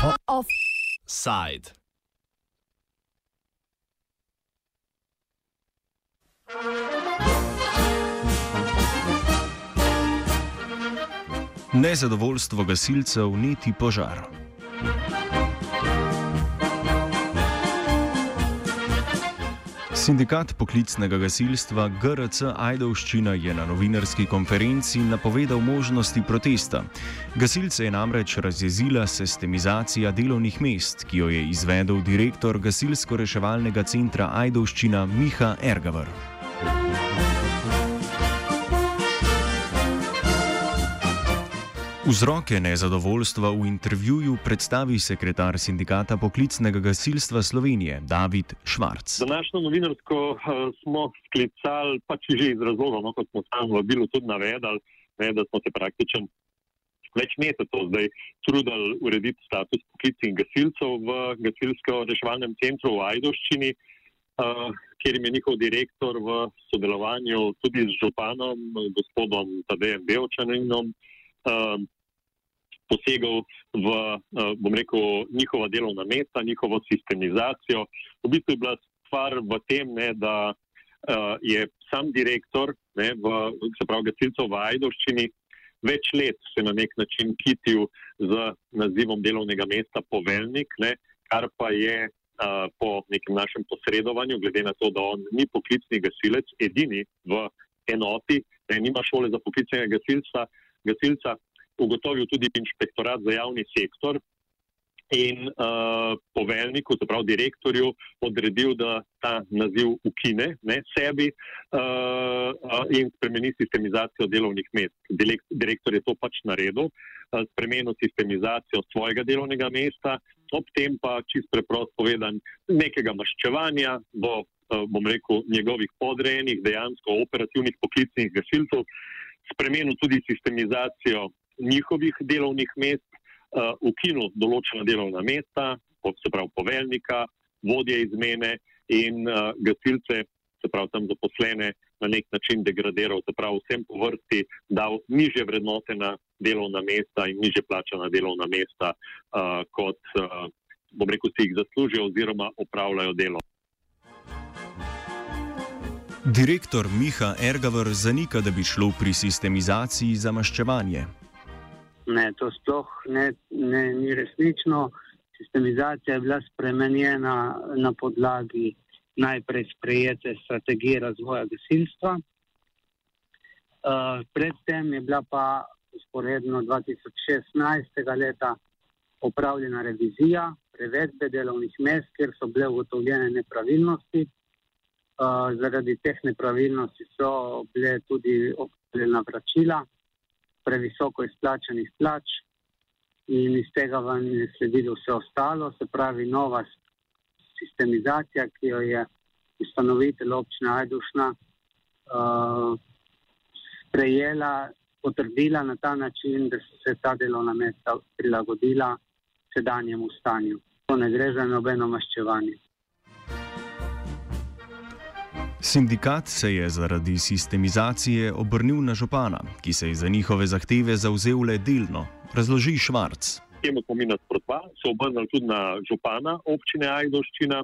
Offside. Nezadovoljstvo gasilcev niti požar. Sindikat poklicnega gasilstva GRC Ajdovščina je na novinarski konferenci napovedal možnosti protesta. Gasilce je namreč razjezila sistemizacija delovnih mest, ki jo je izvedel direktor gasilsko-reševalnega centra Ajdovščina Miha Ergavar. Vzroke nezadovoljstva v intervjuju predstavi sekretar sindikata poklicnega gasilstva Slovenije David Švarc. Današnjo novinarsko uh, smo sklicali pač že iz razloga, no, kot smo sami v bilu tudi navedali, ne, da smo se praktično več mesecev zdaj trudili urediti status poklicnih gasilcev v gasilsko-reševalnem centru v Ajdoščini, uh, kjer je njihov direktor v sodelovanju tudi z županom, gospodom Tadejem Belčaninom. Uh, posegel v, eh, bom rekel, njihova delovna mesta, njihovo sistemizacijo. V bistvu je bila stvar v tem, ne, da uh, je sam direktor, ne, v, se pravi, gasilcev v Ajdoščini, več let se na nek način kitil z nazivom delovnega mesta poveljnik, ne, kar pa je uh, po nekem našem posredovanju, glede na to, da on ni poklicni gasilec, edini v enoti, ne, nima šole za poklicnega gasilca, gasilca ugotovil tudi inšpektorat za javni sektor in uh, poveljniku, se pravi direktorju, odredil, da ta naziv ukine ne, sebi uh, in spremeni sistemizacijo delovnih mest. Direktor je to pač naredil, uh, spremenil sistemizacijo svojega delovnega mesta, ob tem pa čist preprosto povedan nekega maščevanja do, uh, bom rekel, njegovih podrejenih, dejansko operativnih poklicnih gasilcev, spremenil tudi sistemizacijo njihovih delovnih mest, uh, ukinil določena delovna mesta, kot se pravi poveljnika, vodje izmene in uh, gasilce, se pravi tam zaposlene, na nek način degradiral, se pravi vsem po vrsti dal niže vrednote na delovna mesta in niže plačana delovna mesta, uh, kot uh, bom rekel, si jih zaslužijo oziroma opravljajo delo. Direktor Miha Ergaver zanika, da bi šlo pri sistemizaciji za maščevanje. Ne, to sploh ne, ne, ni resnično. Sistemizacija je bila spremenjena na podlagi najprej sprejete strategije razvoja gasilstva. Uh, predtem je bila pa usporedno 2016. leta opravljena revizija prevedbe delovnih mest, kjer so bile ugotovljene nepravilnosti. Uh, zaradi teh nepravilnosti so bile tudi opravljena vračila previsoko izplačanih plač in iz tega vam je sledilo vse ostalo, se pravi nova sistemizacija, ki jo je ustanovitelj občina Ajdušna uh, sprejela, potrdila na ta način, da so se ta delovna mesta prilagodila sedanjemu stanju. To ne gre za nobeno maščevanje. Sindikat se je zaradi sistemizacije obrnil na župana, ki se je za njihove zahteve zauzel le delno, razloži Švarc. Temu smo mi nasprotovali, se obrnili tudi na župana občine Ajdoščina,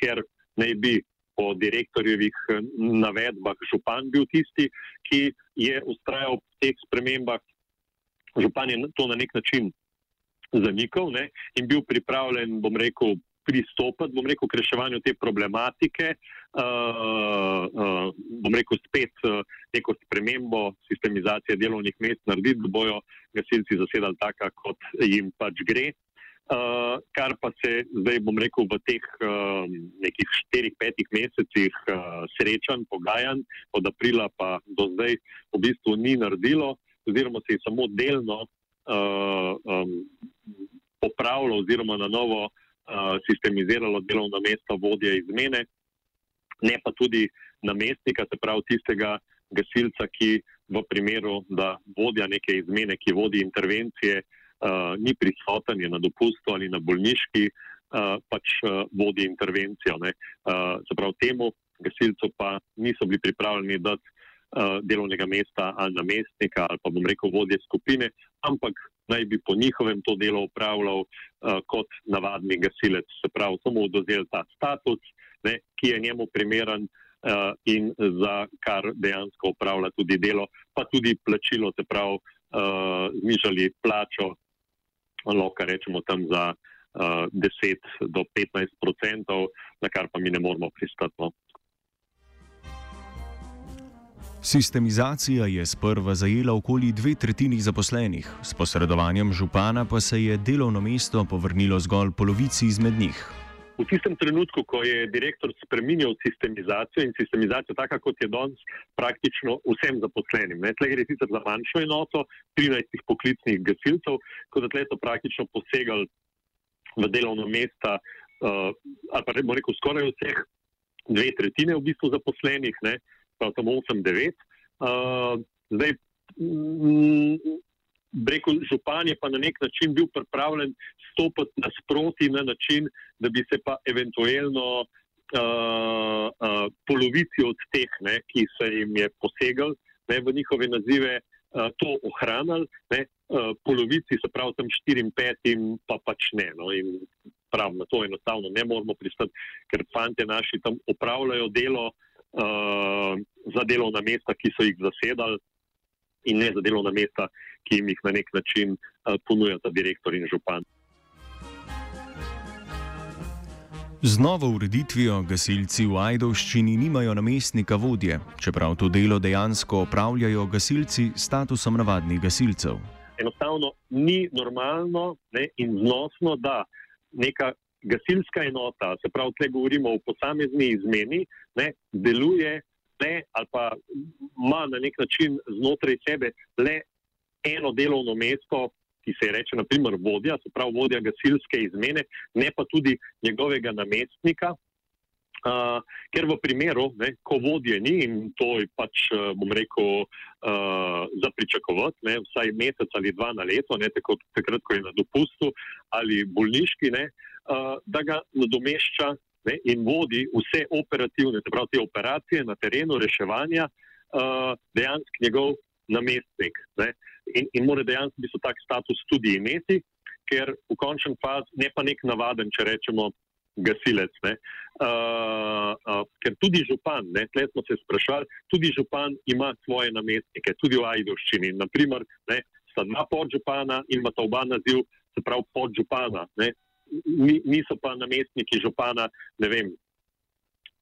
ker naj bi po direktorjevih navedbah župan bil tisti, ki je ustrajal v teh spremembah. Župan je to na nek način zanikal ne, in bil pripravljen, bom rekel, pristopiti, bom rekel, k reševanju te problematike, uh, uh, bom rekel, spet uh, neko spremembo sistemizacije delovnih mest narediti, da bojo gasilci zasedali taka, kot jim pač gre. Uh, kar pa se zdaj, bom rekel, v teh uh, nekih štirih, petih mesecih uh, srečanj, pogajanj, od aprila pa do zdaj, v bistvu ni naredilo, oziroma se je samo delno uh, um, popravilo, oziroma na novo uh, sistemiziralo delovna mesta vodje izmene, ne pa tudi namestnika, se pravi tistega gasilca, ki v primeru, da vodja neke izmene, ki vodi intervencije, uh, ni prisoten, je na dopustu ali na bolniški, uh, pač uh, vodi intervencijo. Uh, se pravi temu gasilcu pa niso bili pripravljeni dati uh, delovnega mesta ali namestnika ali pa bom rekel vodje skupine, ampak naj bi po njihovem to delo upravljal uh, kot navadni gasilec, se pravi, samo odozel ta status, ne, ki je njemu primeren uh, in za kar dejansko upravlja tudi delo, pa tudi plačilo, se pravi, uh, znižali plačo, lahko rečemo tam za uh, 10 do 15 odstotkov, na kar pa mi ne moramo pristati. Sistemizacija je sprva zajela okoli dve tretjini zaposlenih, s posredovanjem župana pa se je delovno mesto povrnilo zgolj polovici izmed njih. V tistem trenutku, ko je direktor spremenil sistemizacijo in sistemizacijo tako, kot je danes, praktično vsem zaposlenim. Tle gre sicer za manjšo enoto, 13 poklicnih gasilcev, ko da tle so praktično posegali v delovno mesta, uh, ali pa rekel skoraj vseh, dve tretjine v bistvu zaposlenih. Ne? Pa samo 8-9. Uh, zdaj, mm, reko, župan je pa na nek način bil pripravljen stopiti nasproti na način, da bi se pa eventualno uh, uh, polovici od teh, ne, ki se jim je posegal ne, v njihove nazive, uh, to ohranili, ne, uh, polovici, se pravi, tam štirim, petim, pa pač ne. No, Prav, na to enostavno ne moramo pristati, ker fanti naši tam opravljajo delo, uh, za delovna mesta, ki so jih zasedali, in ne za delovna mesta, ki jim jih na nek način uh, ponujata direktor in župan. Z novo ureditvijo gasilci v Ajdovščini nimajo namestnika vodje, čeprav to delo dejansko opravljajo gasilci s statusom navadnih gasilcev. Enostavno ni normalno ne, in znosno, da neka gasilska enota, se pravi, tle govorimo o posamezni izmeni, ne, deluje le ali pa ima na nek način znotraj sebe le eno delovno mesto, ki se reče, naprimer, vodja, se pravi, vodja gasilske izmene, ne pa tudi njegovega namestnika. Uh, ker v primeru, ne, ko vodje ni in to je pač, bom rekel, uh, za pričakovati, vsaj mesec ali dva na leto, ne tako takrat, ko je na dopustu ali bolniški, ne, uh, da ga nadomešča ne, in vodi vse operativne, se pravi, te operacije na terenu reševanja, uh, dejansko njegov namestnik. Ne, in, in mora dejansko biti tak status tudi imeti, ker v končnem fazi ne pa nek navaden, če rečemo, gasilec. Uh, uh, ker tudi župan, ne, tle smo se sprašvali, tudi župan ima svoje namestnike, tudi v Ajdovščini. Naprimer, ne, sta dva podžupana in ima ta oba naziv, se pravi podžupana. Ne, niso pa namestniki župana, ne vem,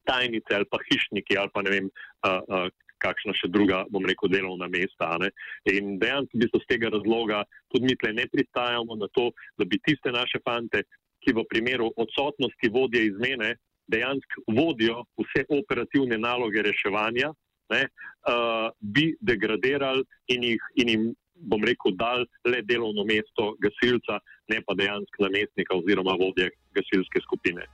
tajnice ali pa hišniki ali pa ne vem, uh, uh, kakšna še druga, bom rekel, delovna mesta. Ne? In dejansko bi se z tega razloga tudi mi tle ne pristajamo na to, da bi tiste naše fante, ki v primeru odsotnosti vodje izmene dejansko vodijo vse operativne naloge reševanja, ne, uh, bi degradirali in, jih, in jim bom rekel, dal le delovno mesto gasilca, ne pa dejansko namestnika oziroma vodje gasilske skupine.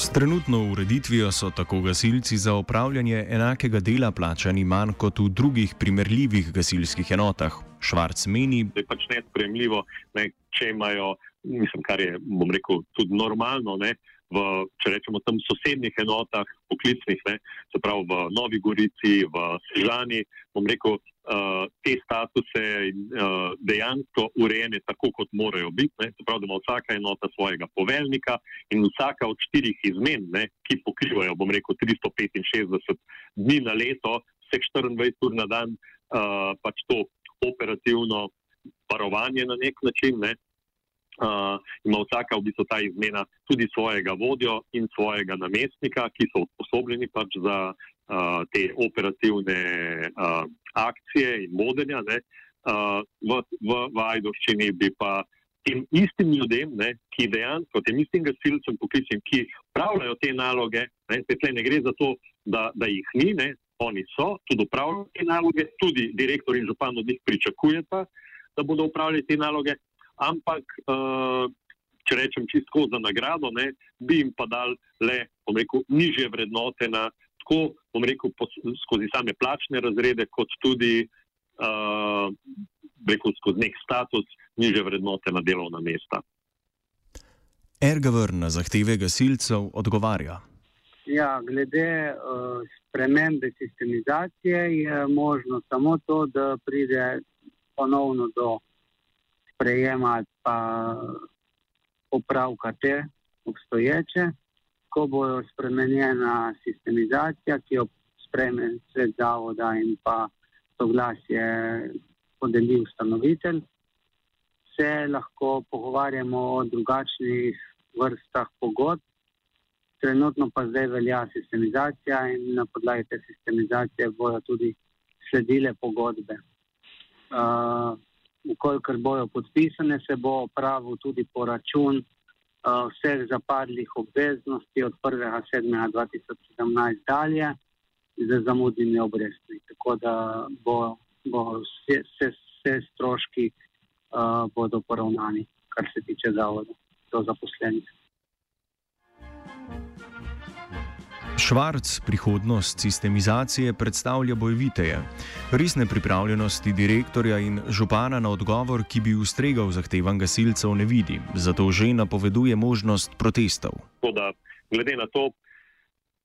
S trenutno ureditvijo so tako gasilci za opravljanje enakega dela plačani manj kot v drugih primerljivih gasilskih enotah. Švarc meni, da je pač nespremljivo, ne, če imajo, mislim, kar je, bom rekel, tudi normalno. Ne, v, če rečemo, tam sosednjih enotah, poklicnih, ne, se pravi v Novi Gorici, v Sežani, bom rekel, uh, te statuse uh, dejansko urejene tako, kot morajo biti. Ne, se pravi, da ima vsaka enota svojega poveljnika in vsaka od štirih izmen, ne, ki pokrivajo, bom rekel, 365 dni na leto, vseh 24 ur na dan, uh, pač to operativno varovanje na nek način. Ne, uh, ima vsaka v bistvu ta izmena tudi svojega vodjo in svojega namestnika, ki so usposobljeni pač za uh, te operativne uh, akcije in vodenja. Uh, v, v, v Ajdovščini bi pa tem istim ljudem, ne, ki dejansko, tem istim gasilcem, poklicem, ki pravljajo te naloge, ne, se ne gre za to, da, da jih ni, ne, oni so, tudi upravljajo te naloge, tudi direktor in župan od njih pričakujeta, da bodo upravljali te naloge, ampak uh, če rečem čisto za nagrado, ne, bi jim pa dal le rekel, nižje vrednote na tako, bom rekel, pos, skozi same plačne razrede, kot tudi uh, rekel, skozi nek status, nižje vrednote na delovna mesta. Ergavr na zahteve gasilcev odgovarja. Ja, glede uh, spremembe sistemizacije je možno samo to, da pride ponovno do sprejema pa popravka te obstoječe, ko bo spremenjena sistemizacija, ki jo spreme svet zavoda in pa soglasje podeli ustanovitelj, se lahko pogovarjamo o drugačnih vrstah pogodb. Trenutno pa zdaj velja sistemizacija in na podlagi te sistemizacije bojo tudi sledile pogodbe. Uh, Ukolikor bojo podpisane, se bo opravil tudi poračun uh, vseh zapadlih obveznosti od 1.7.2017 dalje z zamudnimi obrestmi. Tako da bo, bo vse, vse, vse stroški uh, bodo poravnani, kar se tiče zavoda do zaposlenih. Švarc prihodnost sistemizacije predstavlja bojeviteje. Resne pripravljenosti direktorja in župana na odgovor, ki bi ustregal zahtevam gasilcev, ne vidi, zato že napoveduje možnost protestov. Da, glede na to,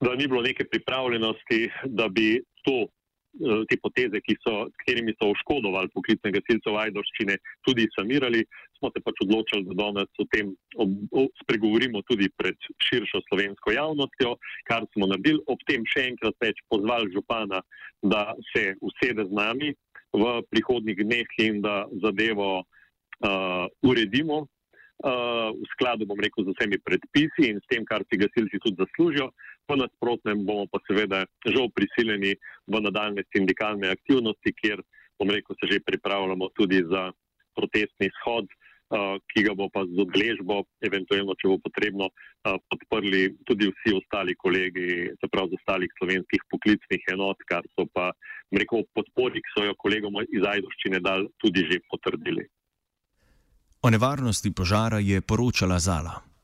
da ni bilo neke pripravljenosti, da bi to Eh, te poteze, so, katerimi so oškodovali poklicne gasilce v Ajdoščine, tudi samirali, smo se pač odločili, da danes o tem ob, o, spregovorimo tudi pred širšo slovensko javnostjo, kar smo naredili. Ob tem še enkrat več pozvali župana, da se usede z nami v prihodnjih dneh in da zadevo uh, uredimo uh, v skladu, bom rekel, z vsemi predpisi in s tem, kar si gasilci tudi zaslužijo. Po nasprotnem bomo pa seveda žal prisiljeni v nadaljne sindikalne aktivnosti, kjer, bom rekel, se že pripravljamo tudi za protestni shod, uh, ki ga bo pa z odležbo, eventualno, če bo potrebno, podprli tudi vsi ostali kolegi, se pravi z ostalih slovenskih poklicnih enot, kar so pa, rekel, podpori, ki so jo kolegom iz Ajdoščine dal tudi že potrdili. O nevarnosti požara je poročala Zala.